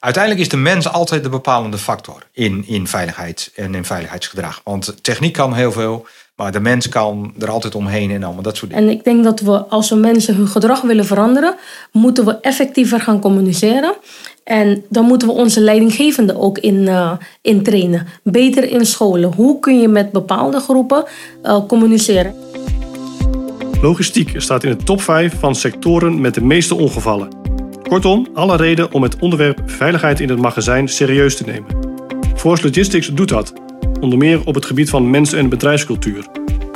Uiteindelijk is de mens altijd de bepalende factor in, in veiligheid en in veiligheidsgedrag. Want techniek kan heel veel, maar de mens kan er altijd omheen en allemaal dat soort dingen. En ik denk dat we, als we mensen hun gedrag willen veranderen, moeten we effectiever gaan communiceren. En dan moeten we onze leidinggevenden ook in, uh, in trainen. Beter in scholen. Hoe kun je met bepaalde groepen uh, communiceren? Logistiek staat in de top 5 van sectoren met de meeste ongevallen. Kortom, alle reden om het onderwerp veiligheid in het magazijn serieus te nemen. Force Logistics doet dat, onder meer op het gebied van mens- en bedrijfscultuur.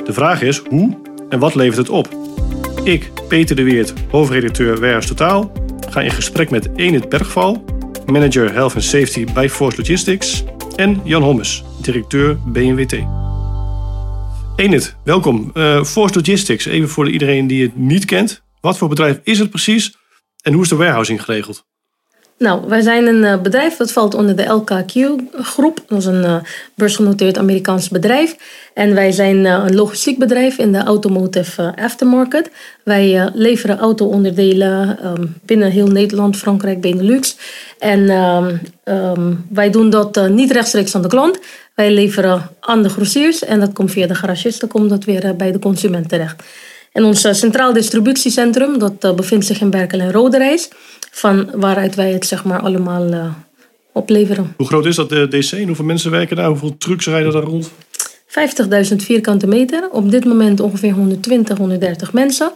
De vraag is hoe en wat levert het op? Ik, Peter de Weert, hoofdredacteur Warehouse Totaal, ga in gesprek met Enid Bergval, manager Health and Safety bij Force Logistics, en Jan Hommes, directeur BNWT. Enid, welkom. Uh, Force Logistics, even voor iedereen die het niet kent. Wat voor bedrijf is het precies en hoe is de warehousing geregeld? Nou, wij zijn een uh, bedrijf dat valt onder de LKQ-groep. Dat is een uh, beursgenoteerd Amerikaans bedrijf. En wij zijn uh, een logistiek bedrijf in de automotive aftermarket. Wij leveren auto-onderdelen um, binnen heel Nederland, Frankrijk, Benelux. En um, um, wij doen dat niet rechtstreeks aan de klant. Wij leveren aan de grossiers en dat komt via de garagisten, komt dat weer bij de consument terecht. En ons centraal distributiecentrum, dat bevindt zich in Berkel en Roderijs van waaruit wij het zeg maar allemaal uh, opleveren. Hoe groot is dat de DC en hoeveel mensen werken daar? Hoeveel trucks rijden daar rond? 50.000 vierkante meter. Op dit moment ongeveer 120, 130 mensen.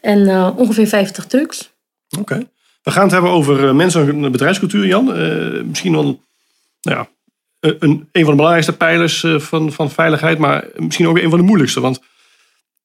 En uh, ongeveer 50 trucks. Oké. Okay. We gaan het hebben over mensen en bedrijfscultuur, Jan. Uh, misschien wel nou ja, een, een van de belangrijkste pijlers van, van veiligheid, maar misschien ook een van de moeilijkste. Want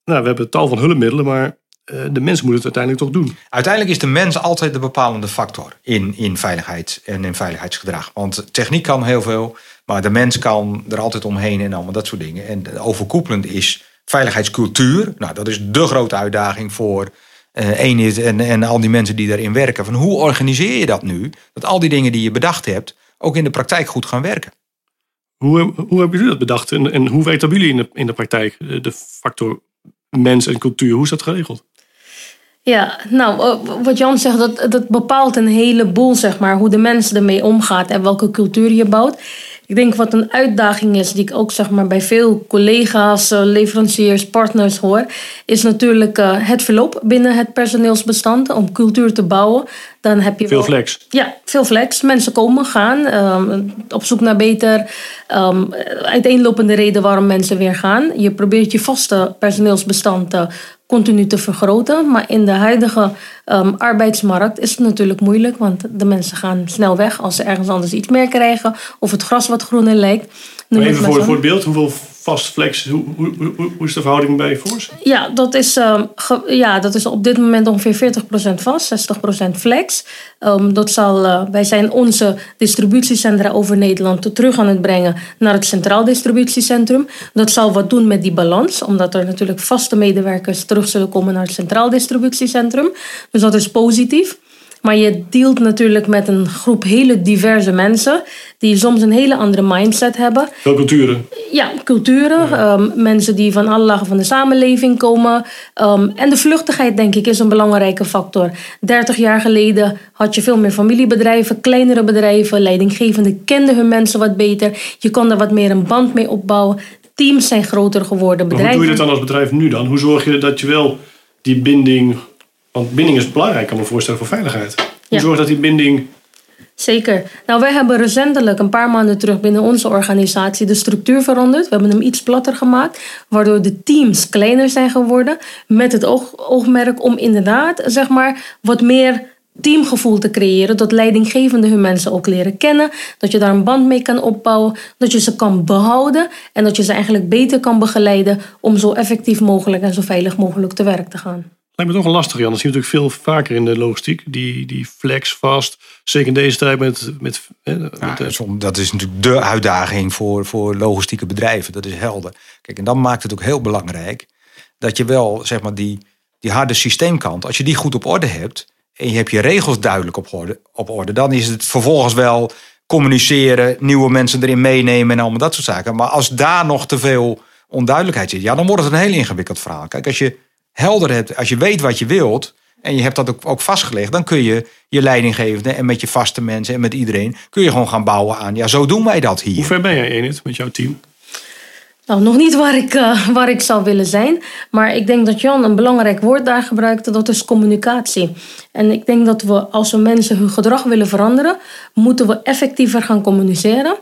nou, we hebben tal van hulpmiddelen, maar eh, de mens moet het uiteindelijk toch doen. Uiteindelijk is de mens altijd de bepalende factor in, in veiligheid en in veiligheidsgedrag. Want techniek kan heel veel, maar de mens kan er altijd omheen en allemaal dat soort dingen. En overkoepelend is veiligheidscultuur. Nou, dat is de grote uitdaging voor uh, en, en al die mensen die daarin werken. Van hoe organiseer je dat nu? Dat al die dingen die je bedacht hebt ook in de praktijk goed gaan werken. Hoe, hoe hebben jullie dat bedacht en, en hoe werkt dat jullie in de, in de praktijk? De factor mens en cultuur, hoe is dat geregeld? Ja, nou, eh, wat Jan zegt, dat, dat bepaalt een heleboel, zeg maar, hoe de mens ermee omgaat en welke cultuur je bouwt. Ik denk wat een uitdaging is, die ik ook zeg maar, bij veel collega's, eh, leveranciers, partners hoor, is natuurlijk uh, het verloop binnen het personeelsbestand om cultuur te bouwen. Dan heb je veel flex. Ja, veel flex. Mensen komen, gaan um, op zoek naar beter. Um, uiteenlopende reden waarom mensen weer gaan. Je probeert je vaste personeelsbestand continu te vergroten. Maar in de huidige um, arbeidsmarkt is het natuurlijk moeilijk, want de mensen gaan snel weg als ze ergens anders iets meer krijgen of het gras wat groener lijkt. even voor, voor het beeld, hoeveel vast flex, hoe, hoe, hoe, hoe is de verhouding bij Force? Ja, dat is, uh, ja, dat is op dit moment ongeveer 40% vast, 60% flex. Um, dat zal, uh, wij zijn onze distributiecentra over Nederland terug aan het brengen naar het Centraal Distributiecentrum. Dat zal wat doen met die balans, omdat er natuurlijk vaste medewerkers terug zullen komen naar het Centraal Distributiecentrum. Dus dat is positief. Maar je dealt natuurlijk met een groep hele diverse mensen. Die soms een hele andere mindset hebben. Veel culturen. Ja, culturen. Ehm, mensen die van alle lagen van de samenleving komen. Ehm, en de vluchtigheid, denk ik, is een belangrijke factor. 30 jaar geleden had je veel meer familiebedrijven, kleinere bedrijven. Leidinggevenden kenden hun mensen wat beter. Je kon er wat meer een band mee opbouwen. Teams zijn groter geworden. Bedrijven... hoe doe je dat dan als bedrijf nu dan? Hoe zorg je dat je wel die binding want binding is belangrijk, kan me voorstellen, voor veiligheid. Hoe zorg dat die binding Zeker. Nou, wij hebben recentelijk, een paar maanden terug binnen onze organisatie, de structuur veranderd. We hebben hem iets platter gemaakt, waardoor de teams kleiner zijn geworden. Met het oog, oogmerk om inderdaad, zeg maar, wat meer teamgevoel te creëren. Dat leidinggevende hun mensen ook leren kennen. Dat je daar een band mee kan opbouwen. Dat je ze kan behouden. En dat je ze eigenlijk beter kan begeleiden om zo effectief mogelijk en zo veilig mogelijk te werk te gaan. Lijkt me toch een lastig, Jan. Dat zie je natuurlijk veel vaker in de logistiek. Die, die flex vast. Zeker in deze tijd met... met, met dat is natuurlijk de uitdaging voor, voor logistieke bedrijven. Dat is helder. Kijk, en dan maakt het ook heel belangrijk... dat je wel, zeg maar, die, die harde systeemkant... als je die goed op orde hebt... en je hebt je regels duidelijk op orde, op orde... dan is het vervolgens wel communiceren... nieuwe mensen erin meenemen en allemaal dat soort zaken. Maar als daar nog te veel onduidelijkheid zit... ja, dan wordt het een heel ingewikkeld verhaal. Kijk, als je helder hebt, als je weet wat je wilt en je hebt dat ook, ook vastgelegd, dan kun je je leidinggevende en met je vaste mensen en met iedereen, kun je gewoon gaan bouwen aan. Ja, zo doen wij dat hier. Hoe ver ben jij, Enid, met jouw team? Nou, nog niet waar ik, uh, waar ik zou willen zijn. Maar ik denk dat Jan een belangrijk woord daar gebruikte. Dat is communicatie. En ik denk dat we, als we mensen hun gedrag willen veranderen, moeten we effectiever gaan communiceren.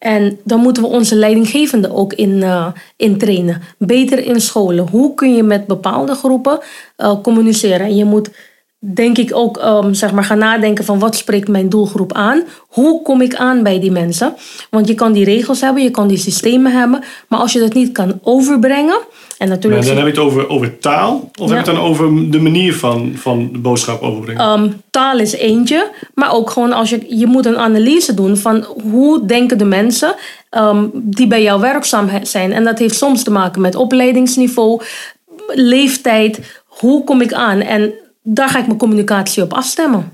En dan moeten we onze leidinggevende ook in, uh, in trainen. Beter in scholen. Hoe kun je met bepaalde groepen uh, communiceren? En je moet denk ik ook um, zeg maar gaan nadenken van wat spreekt mijn doelgroep aan? Hoe kom ik aan bij die mensen? Want je kan die regels hebben, je kan die systemen hebben, maar als je dat niet kan overbrengen. En natuurlijk. dan heb je het over, over taal, of heb je het dan over de manier van, van de boodschap overbrengen? Um, taal is eentje, maar ook gewoon als je, je moet een analyse doen van hoe denken de mensen um, die bij jou werkzaam zijn. En dat heeft soms te maken met opleidingsniveau, leeftijd. Hoe kom ik aan? En daar ga ik mijn communicatie op afstemmen.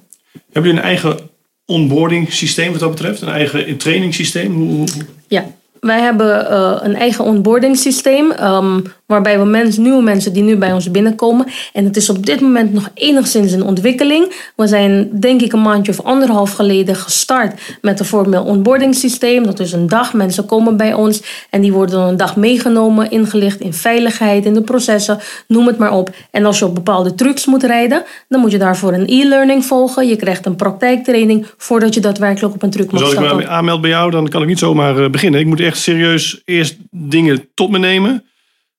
Hebben jullie een eigen onboarding systeem wat dat betreft? Een eigen trainingssysteem? Hoe... Ja, wij hebben uh, een eigen onboarding systeem. Um, waarbij we mensen, nieuwe mensen die nu bij ons binnenkomen. En het is op dit moment nog enigszins in ontwikkeling. We zijn denk ik een maandje of anderhalf geleden gestart met een formeel onboarding systeem. Dat is een dag, mensen komen bij ons en die worden dan een dag meegenomen, ingelicht in veiligheid, in de processen, noem het maar op. En als je op bepaalde trucs moet rijden, dan moet je daarvoor een e-learning volgen. Je krijgt een praktijktraining voordat je daadwerkelijk op een truc mag dus stappen. als ik me aanmeld bij jou, dan kan ik niet zomaar eh, beginnen. Ik moet echt serieus eerst dingen tot me nemen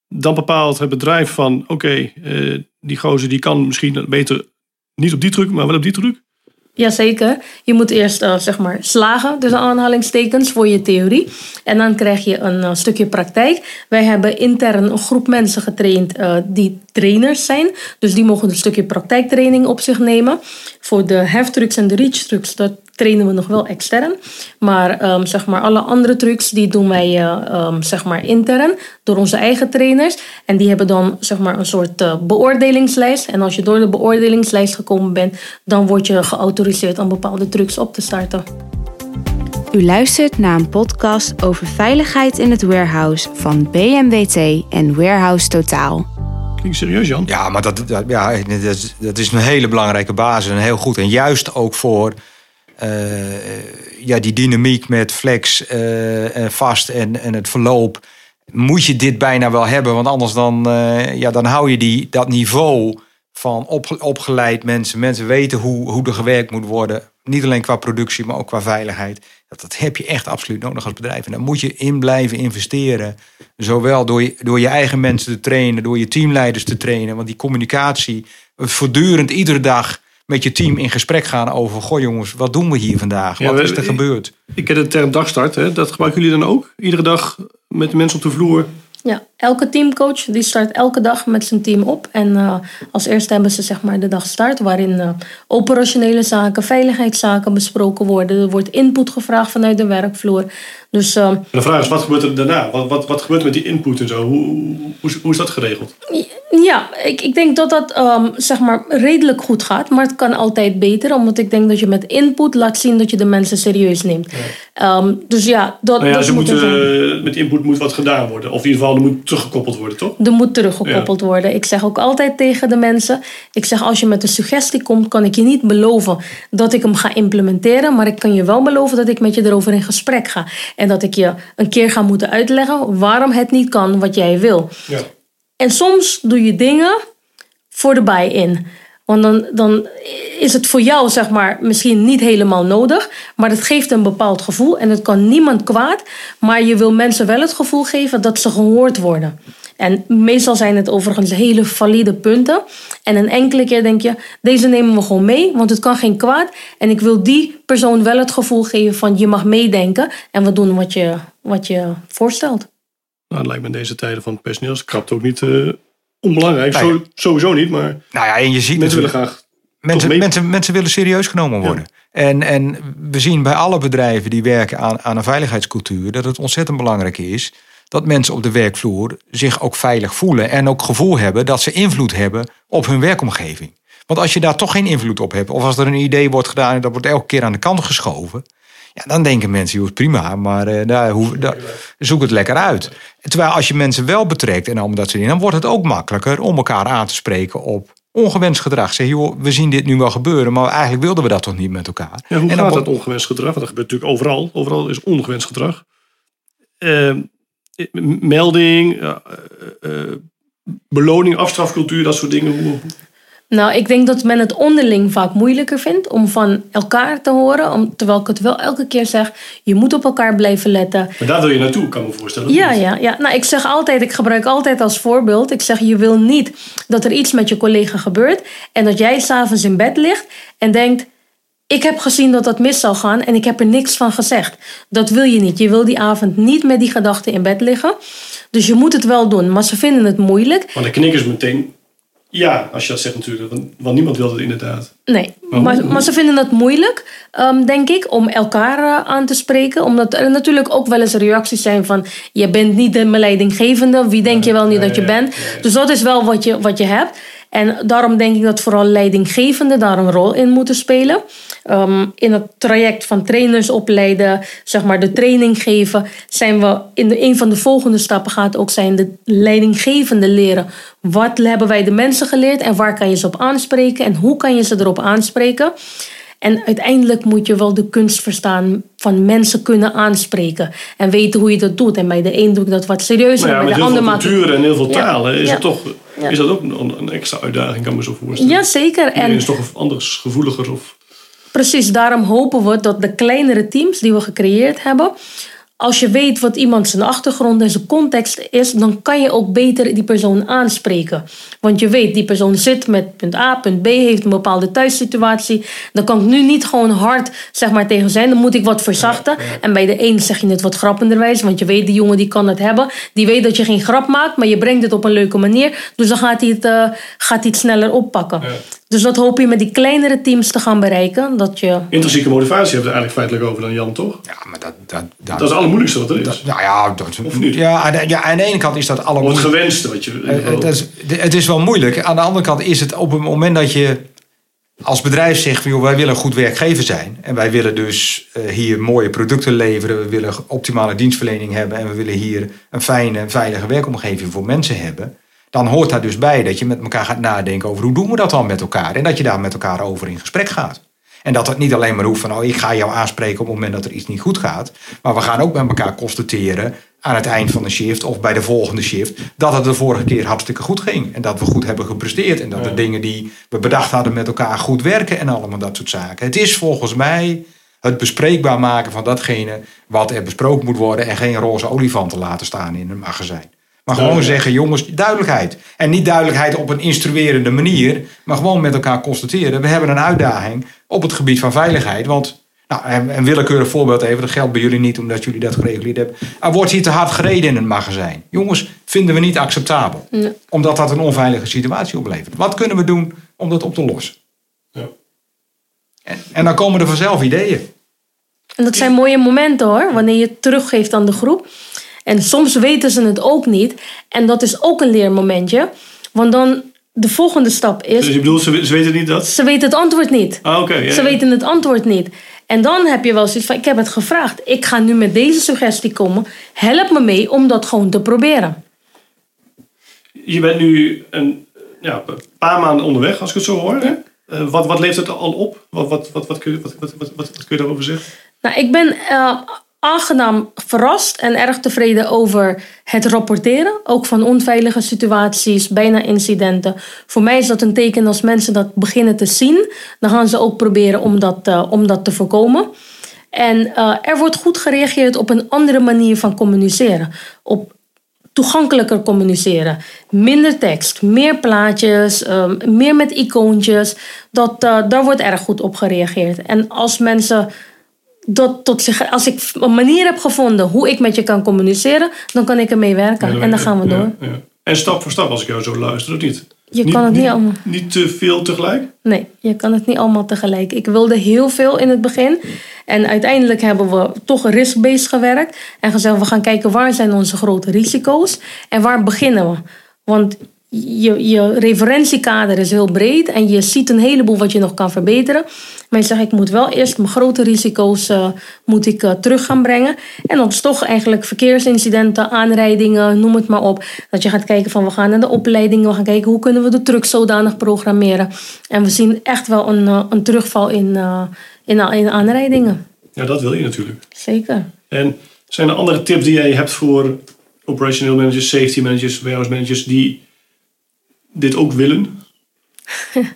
dan bepaalt het bedrijf van oké, uh, die gozer die kan misschien beter niet op die truc, maar wel op die truc. Jazeker. Je moet eerst uh, zeg maar slagen, dus aanhalingstekens, voor je theorie. En dan krijg je een uh, stukje praktijk. Wij hebben intern een groep mensen getraind die trainers zijn. Dus die mogen een stukje praktijktraining op zich nemen. Voor de heftrucks en de reach-trucks, dat trainen we nog wel extern. Maar um, zeg maar alle andere trucs, die doen wij um, zeg maar intern door onze eigen trainers. En die hebben dan zeg maar een soort uh, beoordelingslijst. En als je door de beoordelingslijst gekomen bent, dan word je geautoriseerd om bepaalde trucs op te starten. U luistert naar een podcast over veiligheid in het warehouse van BMWT en Warehouse Totaal. Klinkt serieus, Jan? Ja, maar dat, dat, ja, dat, is, dat is een hele belangrijke basis en heel goed. En juist ook voor ja, die dynamiek met flex uh, vast en, en het verloop. Moet je dit bijna wel hebben, want anders dan, ja, dan hou je die, dat niveau van op, opgeleid mensen. Mensen weten hoe, hoe er gewerkt moet worden. Niet alleen qua productie, maar ook qua veiligheid. Dat, dat heb je echt absoluut nodig als bedrijf. En daar moet je in blijven investeren. Zowel door je, door je eigen mensen te trainen, door je teamleiders te trainen. Want die communicatie, voortdurend, iedere dag met je team in gesprek gaan over... goh jongens, wat doen we hier vandaag? wat is er gebeurd? Ik ken de term dagstart. Hè? Dat gebruiken jullie dan ook? Iedere dag met de mensen op de vloer? Ja, elke teamcoach die start elke dag met zijn team op. En uh, als eerste hebben ze zeg maar de dag start, waarin uh, operationele zaken, veiligheidszaken besproken worden. Er wordt input gevraagd vanuit de werkvloer. Dus, uh, de vraag is, wat gebeurt er daarna? Wat, wat, wat gebeurt er met die input en zo? Hoe, hoe, hoe is dat geregeld? Ja, ik, ik denk dat dat um, zeg maar redelijk goed gaat. Maar het kan altijd beter. Omdat ik denk dat je met input laat zien dat je de mensen serieus neemt. Ja. Um, dus ja, dat, nou ja, dat ze moet moeten, met input moet wat gedaan worden. Of in ieder geval, er moet teruggekoppeld worden, toch? Er moet teruggekoppeld ja. worden. Ik zeg ook altijd tegen de mensen. Ik zeg, als je met een suggestie komt, kan ik je niet beloven dat ik hem ga implementeren. Maar ik kan je wel beloven dat ik met je erover in gesprek ga. En dat ik je een keer ga moeten uitleggen waarom het niet kan wat jij wil. Ja. En soms doe je dingen voor de buy-in. Want dan, dan is het voor jou, zeg maar, misschien niet helemaal nodig. Maar het geeft een bepaald gevoel. En het kan niemand kwaad. Maar je wil mensen wel het gevoel geven dat ze gehoord worden. En meestal zijn het overigens hele valide punten. En een enkele keer denk je, deze nemen we gewoon mee, want het kan geen kwaad. En ik wil die persoon wel het gevoel geven van je mag meedenken. En we doen wat je, wat je voorstelt. Nou, het lijkt me in deze tijden van personeelskrapt ook niet uh, onbelangrijk. Nou ja. Zo, sowieso niet, maar Nou ja, en je ziet mensen willen natuurlijk- graag... Mensen, mensen, mensen willen serieus genomen worden. En, en we zien bij alle bedrijven die werken aan, aan een veiligheidscultuur dat het ontzettend belangrijk is dat mensen op de werkvloer zich ook veilig voelen en ook gevoel hebben dat ze invloed hebben op hun werkomgeving. Want als je daar toch geen invloed op hebt, of als er een idee wordt gedaan en dat wordt elke keer aan de kant geschoven, ja, dan denken mensen, joh, prima, maar eh, daar, zoek het lekker uit. Terwijl als je mensen wel betrekt en allemaal dat soort dingen, dan wordt het ook makkelijker om elkaar aan te spreken op, ongewenst gedrag. Zeg, joh, we zien dit nu wel gebeuren, maar eigenlijk wilden we dat toch niet met elkaar. Ja, hoe en gaat dat ongewenst gedrag? Want dat gebeurt natuurlijk overal. Overal is ongewenst gedrag. M- melding, eh, eh, eh, beloning, afstrafcultuur, dat soort dingen. Nou, ik denk dat men het onderling vaak moeilijker vindt om van elkaar te horen. Om, terwijl ik het wel elke keer zeg, je moet op elkaar blijven letten. maar daar wil je naartoe, kan ik me voorstellen. Ja, ja, ja. Nou, ik zeg altijd, ik gebruik altijd als voorbeeld. Ik zeg, je wil niet dat er iets met je collega gebeurt. En dat jij s'avonds in bed ligt en denkt, ik heb gezien dat dat mis zou gaan en ik heb er niks van gezegd. Dat wil je niet. Je wil die avond niet met die gedachten in bed liggen. Dus je moet het wel doen. Maar ze vinden het moeilijk. Maar dan knikken ze meteen ja, als je dat zegt natuurlijk. Want, want niemand wil het inderdaad. Nee, Maar maar, ze vinden het moeilijk, ehm, denk ik, om elkaar eh, aan te spreken. Omdat er natuurlijk ook wel eens reacties zijn van... je bent niet de leidinggevende, wie denk je wel niet dat je ja, bent? ja. Dus dat is wel wat je, wat je hebt. En daarom denk ik dat vooral leidinggevenden daar een rol in moeten spelen. Ehm, in het traject van trainers opleiden, zeg maar de training geven, zijn we in de, een van de volgende stappen gaat ook zijn de leidinggevende leren. Wat hebben wij de mensen geleerd en waar kan je ze op aanspreken en hoe kan je ze erop aanspreken? En uiteindelijk moet je wel de kunst verstaan van mensen kunnen aanspreken en weten hoe je dat doet. En bij de een doe ik dat wat serieuzer, Maar ja, bij de ander maak ik culturen en heel veel Ja. talen is, Ja. het toch, Ja. is dat ook een, een extra uitdaging, kan ik me zo voorstellen. Ja, zeker. Iedereen En is toch anders gevoeliger of... Precies, daarom hopen we dat de kleinere teams die we gecreëerd hebben, als je weet wat iemand zijn achtergrond en zijn context is, dan kan je ook beter die persoon aanspreken. Want je weet, die persoon zit met punt A, punt B, heeft een bepaalde thuissituatie. Dan kan ik nu niet gewoon hard zeg maar, tegen zijn, dan moet ik wat verzachten. En bij de een zeg je het wat grappenderwijs, want je weet, die jongen die kan het hebben. Die weet dat je geen grap maakt, maar je brengt het op een leuke manier. Dus dan gaat hij het, eh, gaat hij het sneller oppakken. Ja. Dus dat hoop je met die kleinere teams te gaan bereiken. Dat je Intrinsieke motivatie hebben we er eigenlijk feitelijk over dan Jan, toch? Ja, maar dat... dat, dat, Dat is het allermoeilijkste wat er is. dat- nou ja, dat, Of niet? Ja, aan de, ja, aan de ene kant is dat Of allemaal... het gewenste wat je... Eh, Het is, het is wel moeilijk. Aan de andere kant is het op het moment dat je als bedrijf zegt van joh, wij willen een goed werkgever zijn. En wij willen dus eh, hier mooie producten leveren. We willen optimale dienstverlening hebben. En we willen hier een fijne, veilige werkomgeving voor mensen hebben. Dan hoort daar dus bij dat je met elkaar gaat nadenken over hoe doen we dat dan met elkaar. En dat je daar met elkaar over in gesprek gaat. En dat het niet alleen maar hoeft van, oh, ik ga jou aanspreken op het moment dat er iets niet goed gaat. Maar we gaan ook met elkaar constateren aan het eind van de shift of bij de volgende shift. Dat het de vorige keer hartstikke goed ging. En dat we goed hebben gepresteerd. En dat de dingen die we bedacht hadden met elkaar goed werken en allemaal dat soort zaken. Het is volgens mij het bespreekbaar maken van datgene wat er besproken moet worden. En geen roze olifanten laten staan in een magazijn. Maar gewoon zeggen, jongens, duidelijkheid. En niet duidelijkheid op een instruerende manier, maar gewoon met elkaar constateren. We hebben een uitdaging op het gebied van veiligheid. Want, nou, een willekeurig voorbeeld even, dat geldt bij jullie niet omdat jullie dat gereguleerd hebben. Er wordt hier te hard gereden in een magazijn. Jongens, vinden we niet acceptabel. Ja. Omdat dat een onveilige situatie oplevert. Wat kunnen we doen om dat op te lossen? Ja. En, en dan komen er vanzelf ideeën. En dat zijn mooie momenten hoor, wanneer je het teruggeeft aan de groep. En soms weten ze het ook niet. En dat is ook een leermomentje. Want dan de volgende stap Dus is, je bedoelt, ze, ze weten niet dat? ze weten het antwoord niet. Ah, oké. Ze weten het antwoord niet. En dan heb je wel zoiets van, ik heb het gevraagd. Ik ga nu met deze suggestie komen. Help me mee om dat gewoon te proberen. Je bent nu een ja, een paar maanden onderweg, als ik het zo hoor. Eh, wat, wat levert het al op? Wat, wat, wat, wat, kun, je, wat, wat, wat, wat, wat kun je daarover zeggen? Nou, ik ben eh, aangenaam verrast en erg tevreden over het rapporteren. Ook van onveilige situaties, bijna incidenten. Voor mij is dat een teken als mensen dat beginnen te zien. Dan gaan ze ook proberen om dat, eh, om dat te voorkomen. En eh, er wordt goed gereageerd op een andere manier van communiceren. Op toegankelijker communiceren. Minder tekst, meer plaatjes, ehm, meer met icoontjes. Dat, eh, daar wordt erg goed op gereageerd. En als mensen dat tot zich, als ik een manier heb gevonden hoe ik met je kan communiceren, dan kan ik ermee werken. en dan gaan we door. ja. En stap voor stap, als ik jou zo luister, of niet? Je kan het niet allemaal. Niet te veel tegelijk? Nee, je kan het niet allemaal tegelijk. Ik wilde heel veel in het begin. En uiteindelijk hebben we toch risk-based gewerkt. En gezegd, we gaan kijken waar zijn onze grote risico's. En waar beginnen we? Want je, je referentiekader is heel breed en je ziet een heleboel wat je nog kan verbeteren. Maar je zegt, ik moet wel eerst mijn grote risico's uh, moet ik, uh, terug gaan brengen. En dat is toch eigenlijk verkeersincidenten, aanrijdingen, noem het maar op. Dat je gaat kijken van, we gaan naar de opleidingen, we gaan kijken hoe kunnen we de truck zodanig programmeren. En we zien echt wel een, uh, een terugval in, in, in aanrijdingen. Ja, dat wil je natuurlijk. Zeker. En zijn er andere tips die jij hebt voor operational managers, safety managers, warehouse managers die dit ook willen?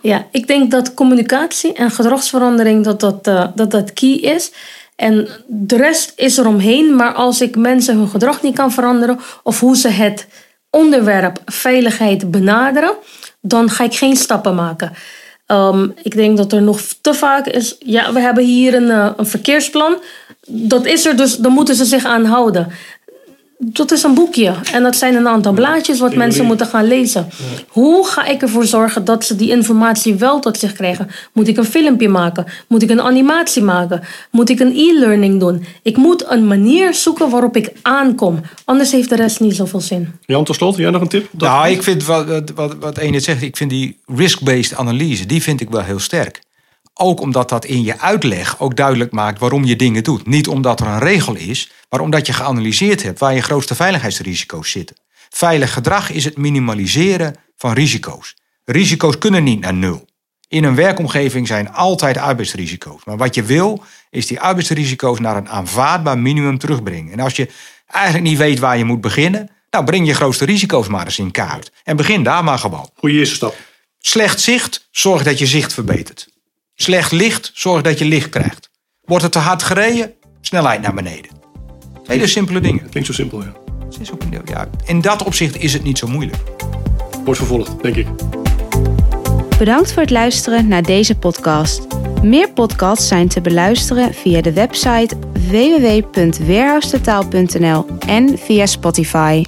ja, ik denk dat communicatie en gedragsverandering dat dat, uh, dat, dat key is. En de rest is er omheen. Maar als ik mensen hun gedrag niet kan veranderen of hoe ze het onderwerp veiligheid benaderen, dan ga ik geen stappen maken. Um, ik denk dat er nog te vaak is. Ja, we hebben hier een, uh, een verkeersplan. Dat is er dus, dan moeten ze zich aan houden dat is een boekje. En dat zijn een aantal blaadjes wat mensen moeten gaan lezen. Hoe ga ik ervoor zorgen dat ze die informatie wel tot zich krijgen? Moet ik een filmpje maken? Moet ik een animatie maken? Moet ik een e-learning doen? Ik moet een manier zoeken waarop ik aankom. Anders heeft de rest niet zoveel zin. Jan, tot slot, jij nog een tip? Nou, ik vind wat, wat, wat Ene zegt, ik vind die risk-based analyse, die vind ik wel heel sterk. Ook omdat dat in je uitleg ook duidelijk maakt waarom je dingen doet. Niet omdat er een regel is, maar omdat je geanalyseerd hebt waar je grootste veiligheidsrisico's zitten. Veilig gedrag is het minimaliseren van risico's. Risico's kunnen niet naar nul. In een werkomgeving zijn altijd arbeidsrisico's. Maar wat je wil, is die arbeidsrisico's naar een aanvaardbaar minimum terugbrengen. En als je eigenlijk niet weet waar je moet beginnen, nou breng je grootste risico's maar eens in kaart. En begin daar maar gewoon. Goeie eerste stap. Slecht zicht, zorg dat je zicht verbetert. Slecht licht, zorg dat je licht krijgt. Wordt het te hard gereden, snelheid naar beneden. Hele simpele dingen. Klinkt zo simpel, ja. ja. In dat opzicht is het niet zo moeilijk. Wordt vervolgd, denk ik. Bedankt voor het luisteren naar deze podcast. Meer podcasts zijn te beluisteren via de website www.weerhoustetaal.nl en via Spotify.